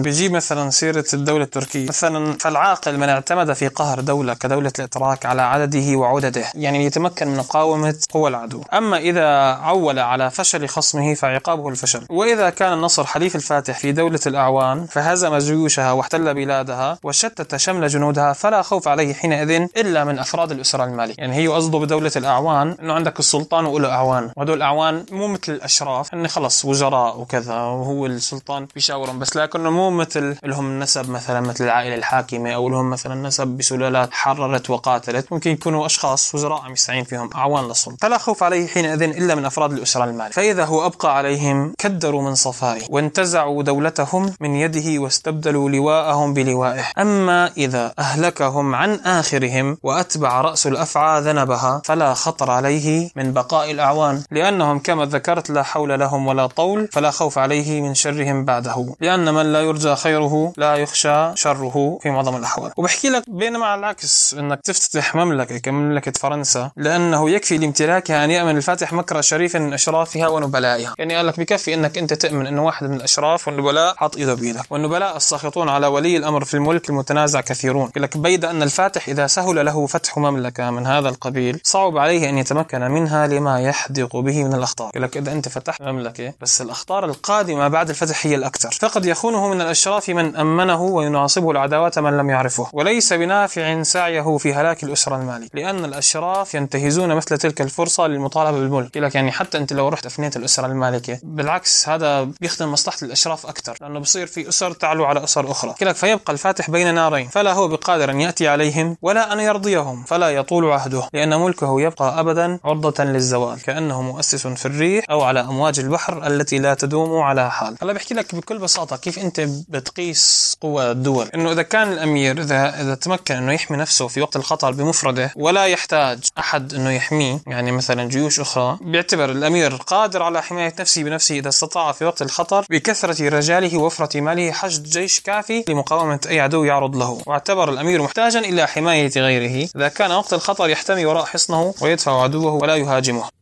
لكن بيجيب مثلا سيرة الدولة التركية. مثلا فالعاقل من اعتمد في قهر دولة كدولة الإتراك على عدده وعدده يعني يتمكن من مقاومة قوى العدو. أما إذا عول على فشل خصمه فعقابه الفشل. وإذا كان النصر حليف الفاتح في دولة الأعوان فهزم جيوشها واحتل بلادها وشتت شمل جنودها فلا خوف عليه حينئذ إلا من أفراد الأسرة المالية. يعني هي قصده بدولة الأعوان إنه عندك السلطان وله أعوان. وهدول الأعوان مو مثل الأشراف إن خلص وزراء وكذا وهو السلطان بيشاورهم بس لكنه مو مثل لهم نسب مثلا مثل العائلة الحاكمة أو لهم مثلا نسب بسلالات حررت وقاتلت. ممكن يكونوا أشخاص وزراء عم يستعين فيهم أعوان للسلطة فلا خوف عليه حينئذ إلا من أفراد الأسرة المالية. فإذا هو أبقى عليهم كدروا من صفائه وانتزعوا دولتهم من يده واستبدلوا لواءهم بلوائه. أما إذا أهلكهم عن آخرهم وأتبع رأس الأفعى ذنبها فلا خطر عليه من بقاء الأعوان. لأنهم كما ذكرت لا حول لهم ولا طول فلا خوف عليه من شرهم بعده. لأن من لا يرجى خيره لا يخشى شره في معظم الأحوال. وبحكي لك بينما على العكس أنك تفتتح مملكة كمملكة فرنسا لأنه يكفي لامتلاكها أن يأمن الفاتح مكر شريفا من أشرافها ونبلائها. يعني قال لك بكفي أنك أنت تأمن أنه واحد من الأشراف والنبلاء حاط إيده بإيدك. والنبلاء الساخطون على ولي الأمر في الملك المتنازع كثيرون. لك بيد أن الفاتح إذا سهل له فتح مملكة من هذا القبيل صعب عليه أن يتمكن منها لما يحدق به من الأخطار. لك إذا أنت فتحت مملكة بس الأخطار القادمة بعد الفتح هي الأكثر. فقد يخونه من الأشراف من أمنه ويناصبه العداوات من لم يعرفه. وليس بنافع سعيه في هلاك الأسرة المالية. لأن الأشراف ينتهزون مثل تلك الفرصة للمطالبة بالملك. لك يعني حتى أنت لو رحت أفنيت الأسرة المالكة بالعكس هذا بيخدم مصلحة الأشراف أكثر. لأنه بصير في أسر تعلو على أسر أخرى. لك فيبقى الفاتح بين نارين. فلا هو بقادر أن يأتي عليهم ولا أن يرضيهم. فلا يطول عهده. لأن ملكه يبقى أبدا عرضة للزوال. كأنه مؤسس في الريح أو على أمواج البحر التي لا تدوم على حال. هلا بحكي لك بكل بساطة كيف أنت بتقيس قوى الدول. إنه إذا كان الأمير إذا إذا تمكن إنه يحمي نفسه في وقت الخطر بمفرده ولا يحتاج أحد إنه يحميه يعني مثلا جيوش أخرى بيعتبر الأمير قادر على حماية نفسه بنفسه إذا استطاع في وقت الخطر بكثرة رجاله ووفرة ماله حشد جيش كافي لمقاومة أي عدو يعرض له. واعتبر الأمير محتاجا إلى حماية غيره. إذا كان وقت الخطر يحتمي وراء حصنه ويدفع عدوه ولا يهاجمه.